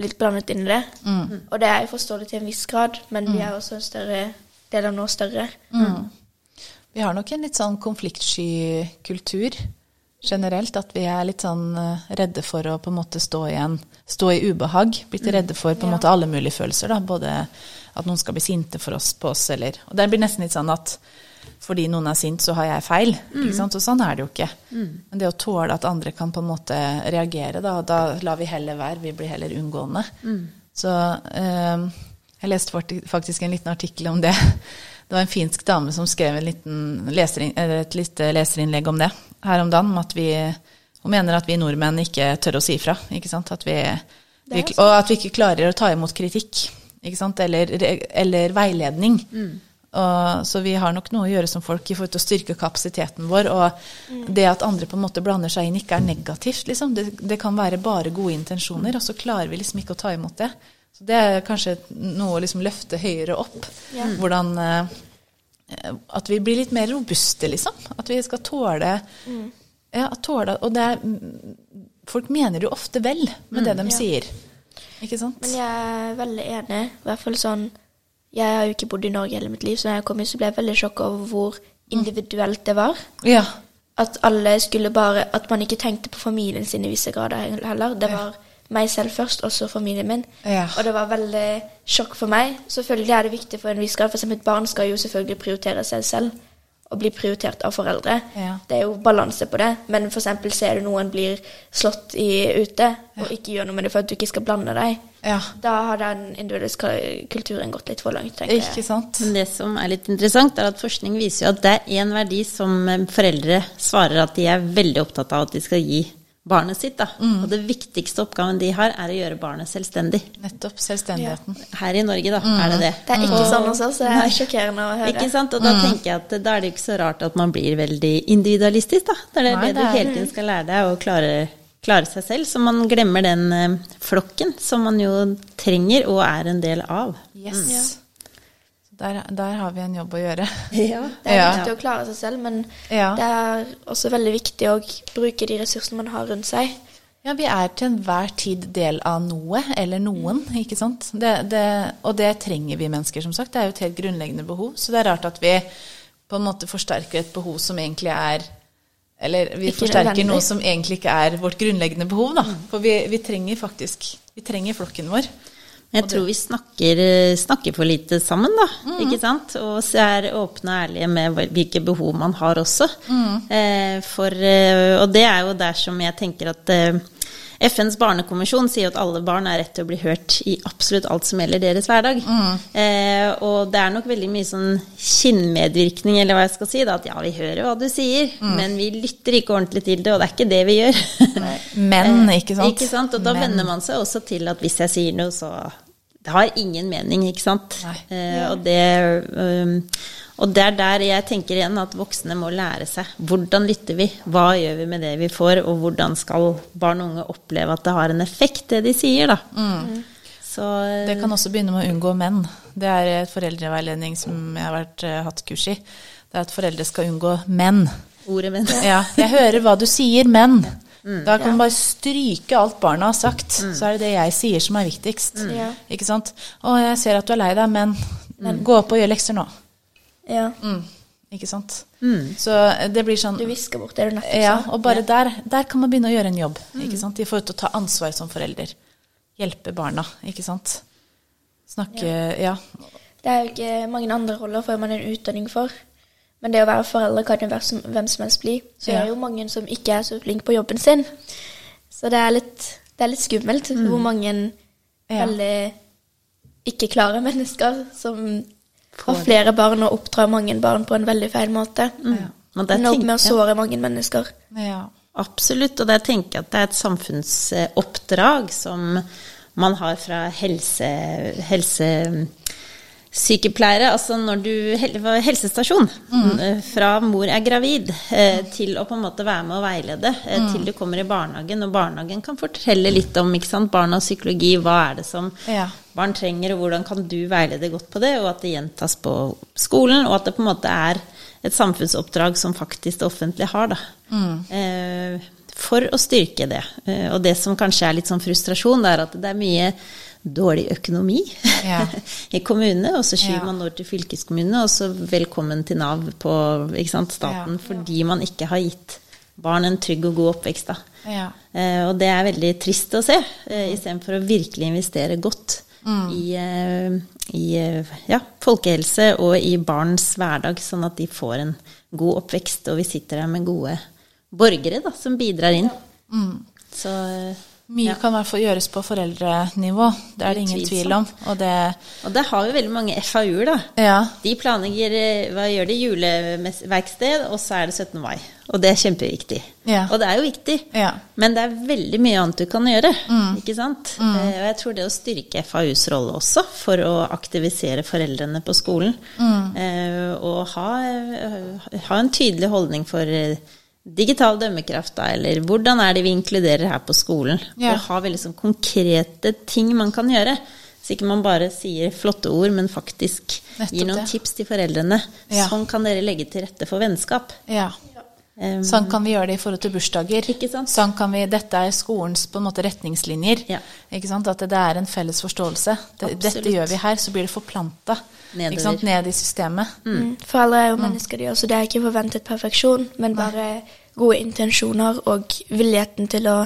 blitt blandet inn i det. Og det er jeg forståelig til en viss grad, men vi er også en større del av noe større. Vi har nok en litt sånn konfliktsky kultur generelt. At vi er litt sånn eh, redde for å på en måte stå i, en, stå i ubehag. Blitt redde for på en måte alle mulige følelser. da, Både at noen skal bli sinte for oss på oss, eller Og det blir nesten litt sånn at fordi noen er sint, så har jeg feil. ikke sant? Og sånn er det jo ikke. Men det å tåle at andre kan på en måte reagere, da, da lar vi heller være. Vi blir heller unngående. Så eh, jeg leste faktisk en liten artikkel om det. Det var en finsk dame som skrev en liten leserin, eller et lite leserinnlegg om det her om dagen. Om at vi, hun mener at vi nordmenn ikke tør å si ifra. Ikke sant? At vi, vi, og at vi ikke klarer å ta imot kritikk. Ikke sant? Eller, eller veiledning. Og, så vi har nok noe å gjøre som folk i forhold til å styrke kapasiteten vår. Og det at andre på en måte blander seg inn, ikke er negativt. Liksom. Det, det kan være bare gode intensjoner, og så klarer vi liksom ikke å ta imot det. Så det er kanskje noe å liksom løfte høyere opp. Ja. Hvordan eh, At vi blir litt mer robuste, liksom. At vi skal tåle Ja, tåle Og det er Folk mener jo ofte vel med det de Ja. sier. Ikke sant? Men jeg er veldig enig. I hvert fall sånn Jeg har jo ikke bodd i Norge hele mitt liv, så da jeg kom hit, så ble jeg veldig sjokka over hvor individuelt det var. Ja. At alle skulle bare At man ikke tenkte på familien sin i visse grader heller. Det var meg selv først, og så familien min. Ja. Og det var veldig sjokk for meg. Selvfølgelig er det viktig, for en vi skal, for eksempel et barn skal jo selvfølgelig prioritere seg selv og bli prioritert av foreldre. Ja. Det er jo balanse på det. Men for eksempel ser du noen blir slått i, ute, og ikke gjør noe med det for at du ikke skal blande deg. Ja. Da har den individuelle kulturen gått litt for langt, tenker jeg. Ikke sant? Men det som er litt interessant, er at forskning viser jo at det er én verdi som eh, foreldre svarer at de er veldig opptatt av at de skal gi barnet sitt. Da. Mm. Og det viktigste oppgaven de har, er å gjøre barnet selvstendig. Nettopp. Selvstendigheten. Her i Norge, da, Mm. er det det. Det er ikke sånn hos oss, det er sjokkerende å høre. Ikke sant? Og da tenker jeg at da er det ikke så rart at man blir veldig individualistisk, da. Det er det, Nei, det det du er- hele tiden skal lære deg, å klare, klare seg selv. Så man glemmer den eh, flokken som man jo trenger og er en del av. Yes. Der, der har vi en jobb å gjøre. [laughs] Ja. Det er Ja. viktig å klare seg selv, men Ja. det er også veldig viktig å bruke de ressursene man har rundt seg. Ja, vi er til enhver tid del av noe, eller noen, ikke sant. Det, det, og det trenger vi mennesker, som sagt. Det er jo et helt grunnleggende behov. Så det er rart at vi på en måte forsterker et behov som egentlig er Eller vi Ikke forsterker nødvendig. noe som egentlig ikke er vårt grunnleggende behov, da. For vi, vi trenger faktisk Vi trenger flokken vår. Jeg tror vi snakker, eh, snakker for lite sammen, da. Mm. Ikke sant? Og er åpne og ærlige med hvilke behov man har også. Mm. Eh, for, eh, og det er jo der som jeg tenker at eh, FNs barnekonvensjon sier at alle barn har rett til å bli hørt i absolutt alt som gjelder deres hverdag. Mm. Eh, og det er nok veldig mye sånn kinnmedvirkning, eller hva jeg skal si. Da, at ja, vi hører hva du sier, Mm. men vi lytter ikke ordentlig til det, og det er ikke det vi gjør. Men, [laughs] ikke sant. Ikke sant? Og da Men. venner man seg også til at hvis jeg sier noe, så Det har ingen mening, ikke sant? Eh, og, det, øhm, og det er der jeg tenker igjen at voksne må lære seg. Hvordan lytter vi? Hva gjør vi med det vi får? Og hvordan skal barn og unge oppleve at det har en effekt, det de sier, da. Så Mm. Det kan også begynne med å unngå menn. Det er et foreldreveiledning som jeg har vært, eh, hatt kurs i. Det er at foreldre skal unngå menn. ordet menn. Ja, jeg hører hva du sier, men Da kan man bare stryke alt barna har sagt. Så er det det jeg sier som er viktigst. Mm. Ikke sant? 'Å, jeg ser at du er lei deg, men gå opp og gjør lekser nå.' Ja. Mm. Ikke sant? Så det blir sånn Du visker bort det du nettopp Ja, og bare der, der kan man begynne å gjøre en jobb. Ikke sant? I forhold til å ta ansvar som forelder. Hjelpe barna, ikke sant. Snakke Ja. Det er jo ikke mange andre roller får man en utdanning for. Men det å være forelder kan jo være som, hvem som helst bli. Så Ja. det er jo mange som ikke er så flinke på jobben sin. Så det er litt, det er litt skummelt hvor mange Ja. veldig ikke klare mennesker som har flere barn og oppdra mange barn på en veldig feil måte. Og nå Ender opp tenker med å såre mange mennesker. ja. Absolutt, og det tenker jeg at det er et samfunnsoppdrag som man har fra helse, helsesykepleiere. Altså når du hel- Helsestasjon. Mm. Fra mor er gravid eh, til å på en måte være med å veilede eh, til du kommer i barnehagen. Og barnehagen kan fortelle litt om ikke sant, barnas psykologi. Hva er det som Ja. barn trenger, og hvordan kan du veilede godt på det, og at det gjentas på skolen, og at det på en måte er et samfunnsoppdrag som faktisk det offentlige har, da. Eh, for å styrke det. Eh, og det som kanskje er litt sånn frustrasjon, det er at det er mye dårlig økonomi Ja. [laughs] i kommunene, og så skyver Ja. man over til fylkeskommunene, og så velkommen til Nav på sant, staten, Ja. fordi man ikke har gitt barn en trygg og god oppvekst. Eh, og det er veldig trist å se, eh, istedenfor å virkelig investere godt Mm. i, eh, i eh, ja, folkehelse og i barns hverdag, sånn at de får en god oppvekst, og vi sitter her med gode borgere da, som bidrar inn. Så eh, Mye ja. kan i hvert fall gjøres på foreldrenivå. Det er det ingen tvil om. Og det Og det har jo veldig mange FAU-er, da. Ja. De planlegger eh, hva gjør de, juleverksted, og så er det 17. mai. Og det er kjempeviktig. Ja. Og det er jo viktig. Ja. Men det er veldig mye annet du kan gjøre. Ikke sant? Mm. Og jeg tror det å styrke FAUs rolle også, for å aktivisere foreldrene på skolen, mm. og ha, eh, ha en tydelig holdning for eh, digital dømmekraft, da, eller hvordan er det vi inkluderer her på skolen? Ja. Og ha veldig sånn konkrete ting man kan gjøre. Så ikke man bare sier flotte ord, men faktisk Nettopp gir noen det. tips til foreldrene. Ja. Sånn kan dere legge til rette for vennskap. ja. Um, Sånn kan vi gjøre det i forhold til bursdager. Ikke sant? Sånn kan vi, Dette er skolens på en måte retningslinjer. Ja. Ikke sant? At det er en felles forståelse. Det, dette gjør vi her, så blir det forplanta ned i systemet. Mm. alle er jo mennesker, de også. Det er ikke forventet perfeksjon, men bare gode intensjoner og villigheten til å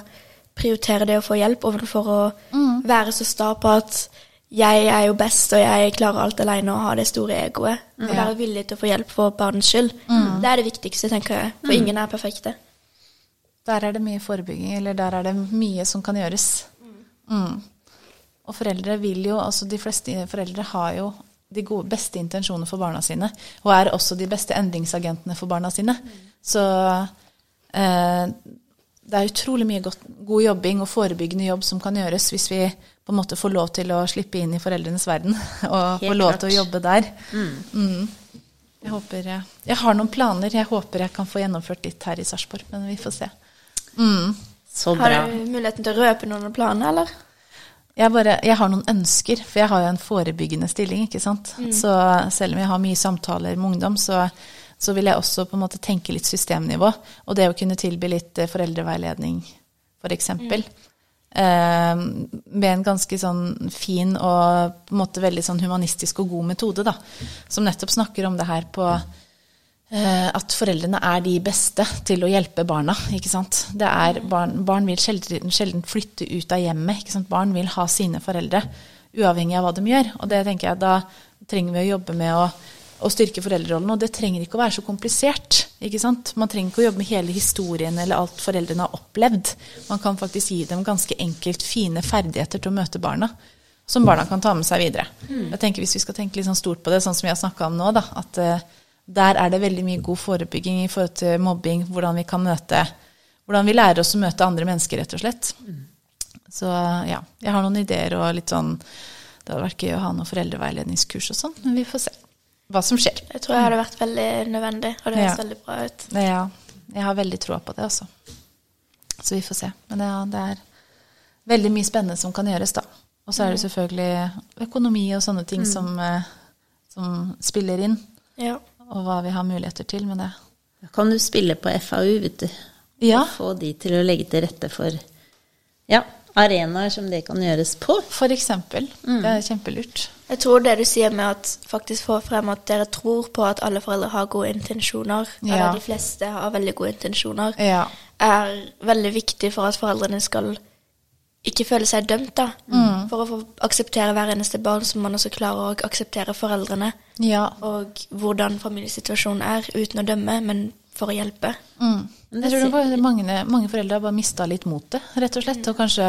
prioritere det å få hjelp overfor å være så sta på at jeg er jo best, og jeg klarer alt alene og har det store egoet. Og være villig til å få hjelp for barnets skyld. Det er det viktigste, tenker jeg. For ingen er perfekte. Der er det mye forebygging, eller der er det mye som kan gjøres. Mm. Og foreldre vil jo, altså de fleste foreldre har jo de gode, beste intensjoner for barna sine, og er også de beste endringsagentene for barna sine. Så eh, det er utrolig mye godt, god jobbing og forebyggende jobb som kan gjøres hvis vi på en måte får lov til å slippe inn i foreldrenes verden [laughs] og Helt får lov klart. til å jobbe der. Mm. Jeg håper jeg, har noen planer. Jeg håper jeg kan få gjennomført litt her i Sarpsborg, men vi får se. Mm. Så Har du muligheten til å røpe noen planer, eller? Jeg, bare, jeg har noen ønsker, for jeg har jo en forebyggende stilling. ikke sant? Så selv om jeg har mye samtaler med ungdom, så, så vil jeg også på en måte tenke litt systemnivå. Og det å kunne tilby litt eh, foreldreveiledning, f.eks. eksempel. Eh, med en ganske sånn fin og på en måte veldig sånn humanistisk og god metode, da. Som nettopp snakker om det her på eh, at foreldrene er de beste til å hjelpe barna. ikke sant? Det er barn, barn vil sjelden, sjelden flytte ut av hjemmet. ikke sant? Barn vil ha sine foreldre, uavhengig av hva de gjør. Og det tenker jeg da trenger vi å jobbe med å, å styrke foreldrerollen. Og det trenger ikke å være så komplisert. ikke sant? Man trenger ikke å jobbe med hele historien eller alt foreldrene har opplevd. Man kan faktisk gi dem ganske enkelt fine ferdigheter til å møte barna. Som barna kan ta med seg videre. Jeg tenker Hvis vi skal tenke litt sånn stort på det, sånn som vi har snakka om nå, da, at uh, der er det veldig mye god forebygging i forhold til mobbing, hvordan vi kan møte Hvordan vi lærer oss å møte andre mennesker, rett og slett. Så ja, jeg har noen ideer og litt sånn Det hadde vært gøy å ha noen foreldreveiledningskurs og sånn, men vi får se hva som skjer. Jeg tror jeg hadde vært veldig nødvendig, og det høres Ja. veldig bra ut. Ja, jeg har veldig troa på det, også. Så vi får se. Men ja, det er veldig mye spennende som kan gjøres, da. Og så er det selvfølgelig økonomi og sånne ting som, eh, som spiller inn, Ja. og hva vi har muligheter til med det. Da kan du spille på FAU, vet du. Ja, Og få de til å legge til rette for ja, arenaer som det kan gjøres på. for eksempel. Det er kjempelurt. Jeg tror det du sier med at faktisk få frem at dere tror på at alle foreldre har gode intensjoner, Ja. eller de fleste har veldig gode intensjoner, Ja. er veldig viktig for at foreldrene skal ikke føle seg dømt, da. For å akseptere hver eneste barn, så må man også klare å akseptere foreldrene. Ja. Og hvordan familiesituasjonen er, uten å dømme, men for å hjelpe. Mm. Jeg tror det var mange, mange foreldre har bare mista litt motet, rett og slett. Og kanskje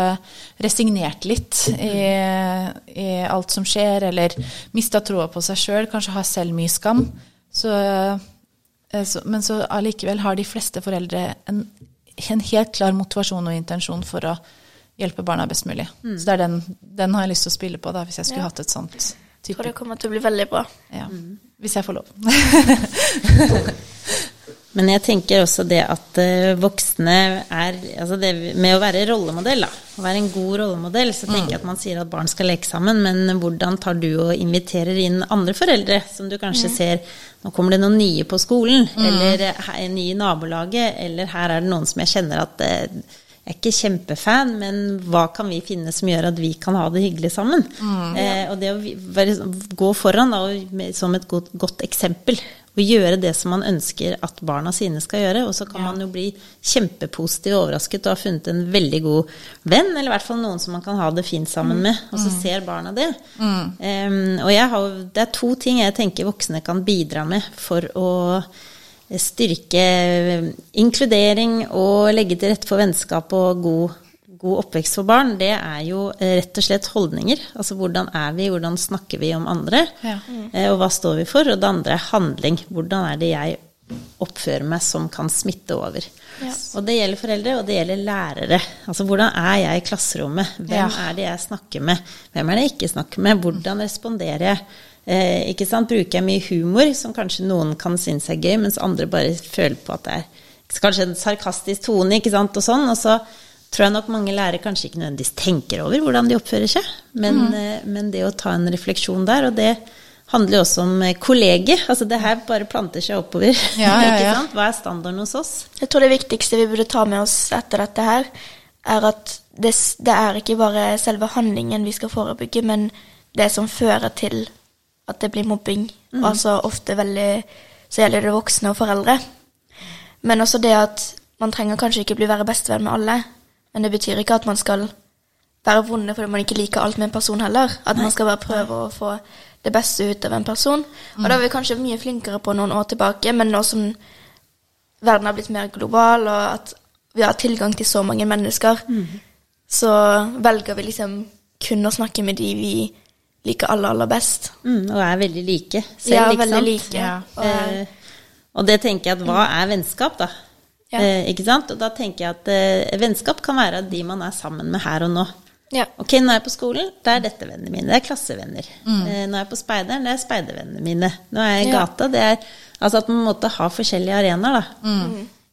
resignert litt i, i alt som skjer, eller mista troa på seg sjøl. Kanskje har selv mye skam. Så, eh, så, men så allikevel har de fleste foreldre en, en helt klar motivasjon og intensjon for å hjelpe barna best mulig. Så det er den, den har jeg lyst til å spille på, da, hvis jeg skulle Ja. hatt et sånt type. Jeg tror det kommer til å bli veldig bra. Ja. Hvis jeg får lov. [laughs] Men jeg tenker også det at eh, voksne er Altså det med å være rollemodell, da. Å være en god rollemodell, så tenker jeg at man sier at barn skal leke sammen, men hvordan tar du og inviterer inn andre foreldre som du kanskje ser Nå kommer det noen nye på skolen, eller her ny nye i nabolaget, eller her er det noen som jeg kjenner at eh, jeg er ikke kjempefan, men hva kan vi finne som gjør at vi kan ha det hyggelig sammen? Eh, og det å være, gå foran da, som et godt, godt eksempel, og gjøre det som man ønsker at barna sine skal gjøre. Og så kan man jo bli kjempepositiv og overrasket og ha funnet en veldig god venn, eller i hvert fall noen som man kan ha det fint sammen med, og så ser barna det. Em, og jeg har, det er to ting jeg tenker voksne kan bidra med for å styrke inkludering og legge til rette for vennskap og god, god oppvekst for barn, det er jo eh, rett og slett holdninger. Altså hvordan er vi, hvordan snakker vi om andre, Ja. mm. og hva står vi for? Og det andre er handling. Hvordan er det jeg oppfører meg som kan smitte over? Ja. Og det gjelder foreldre, og det gjelder lærere. Altså hvordan er jeg i klasserommet? Hvem Ja. er det jeg snakker med? Hvem er det jeg ikke snakker med? Hvordan responderer jeg? Eh, ikke sant? Bruker jeg mye humor, som kanskje noen kan synes er gøy, mens andre bare føler på at det er kanskje en sarkastisk tone, ikke sant, og sånn. Og så tror jeg nok mange lærere kanskje ikke nødvendigvis tenker over hvordan de oppfører seg, men, mm. men det å ta en refleksjon der, og det handler jo også om kolleger. kollegiet. Altså det her bare planter seg oppover. Ja, ja, [laughs] ikke sant? Hva er standarden hos oss? Jeg tror det viktigste vi burde ta med oss etter dette her, er at det, det er ikke bare selve handlingen vi skal forebygge, men det som fører til at det blir mobbing. Altså ofte veldig så gjelder det voksne og foreldre. Men også det at man trenger kanskje ikke bli være bestevenn med alle, Men det betyr ikke at man skal være vonde fordi man ikke liker alt med en person heller. At man skal bare prøve å få det beste ut av en person. Og da er vi kanskje mye flinkere på noen år tilbake, men nå som verden har blitt mer global, og at vi har tilgang til så mange mennesker, så velger vi liksom kun å snakke med de vi liker aller, aller best. Mm, og er veldig like selv, ja, ikke veldig sant? like. Ja. Og, Eh, og det tenker jeg at hva er vennskap, da? Ja. Eh, ikke sant? Og da tenker jeg at eh, vennskap kan være de man er sammen med her og nå. ja. Ok, nå er jeg på skolen, da er dette vennene mine. Det er klassevenner. Eh, nå er jeg på speideren, det er speidervennene mine. Nå er jeg i Ja. gata, det er Altså at man måtte ha forskjellige arenaer, da.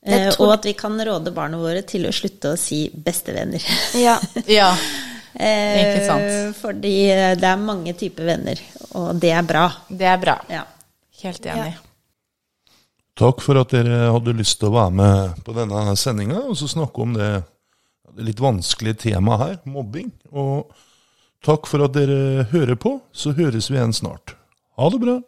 Eh, og at vi kan råde barna våre til å slutte å si bestevenner. ja. [laughs] Ja. eh, Ikke sant. Fordi eh, det er mange typer venner, og det er bra. Det er bra. Ja. Helt enig. Takk for at dere hadde lyst til å være med på denne sendinga og så snakke om det, det litt vanskelige temaet her, mobbing. Og takk for at dere hører på. Så høres vi igjen snart. Ha det bra.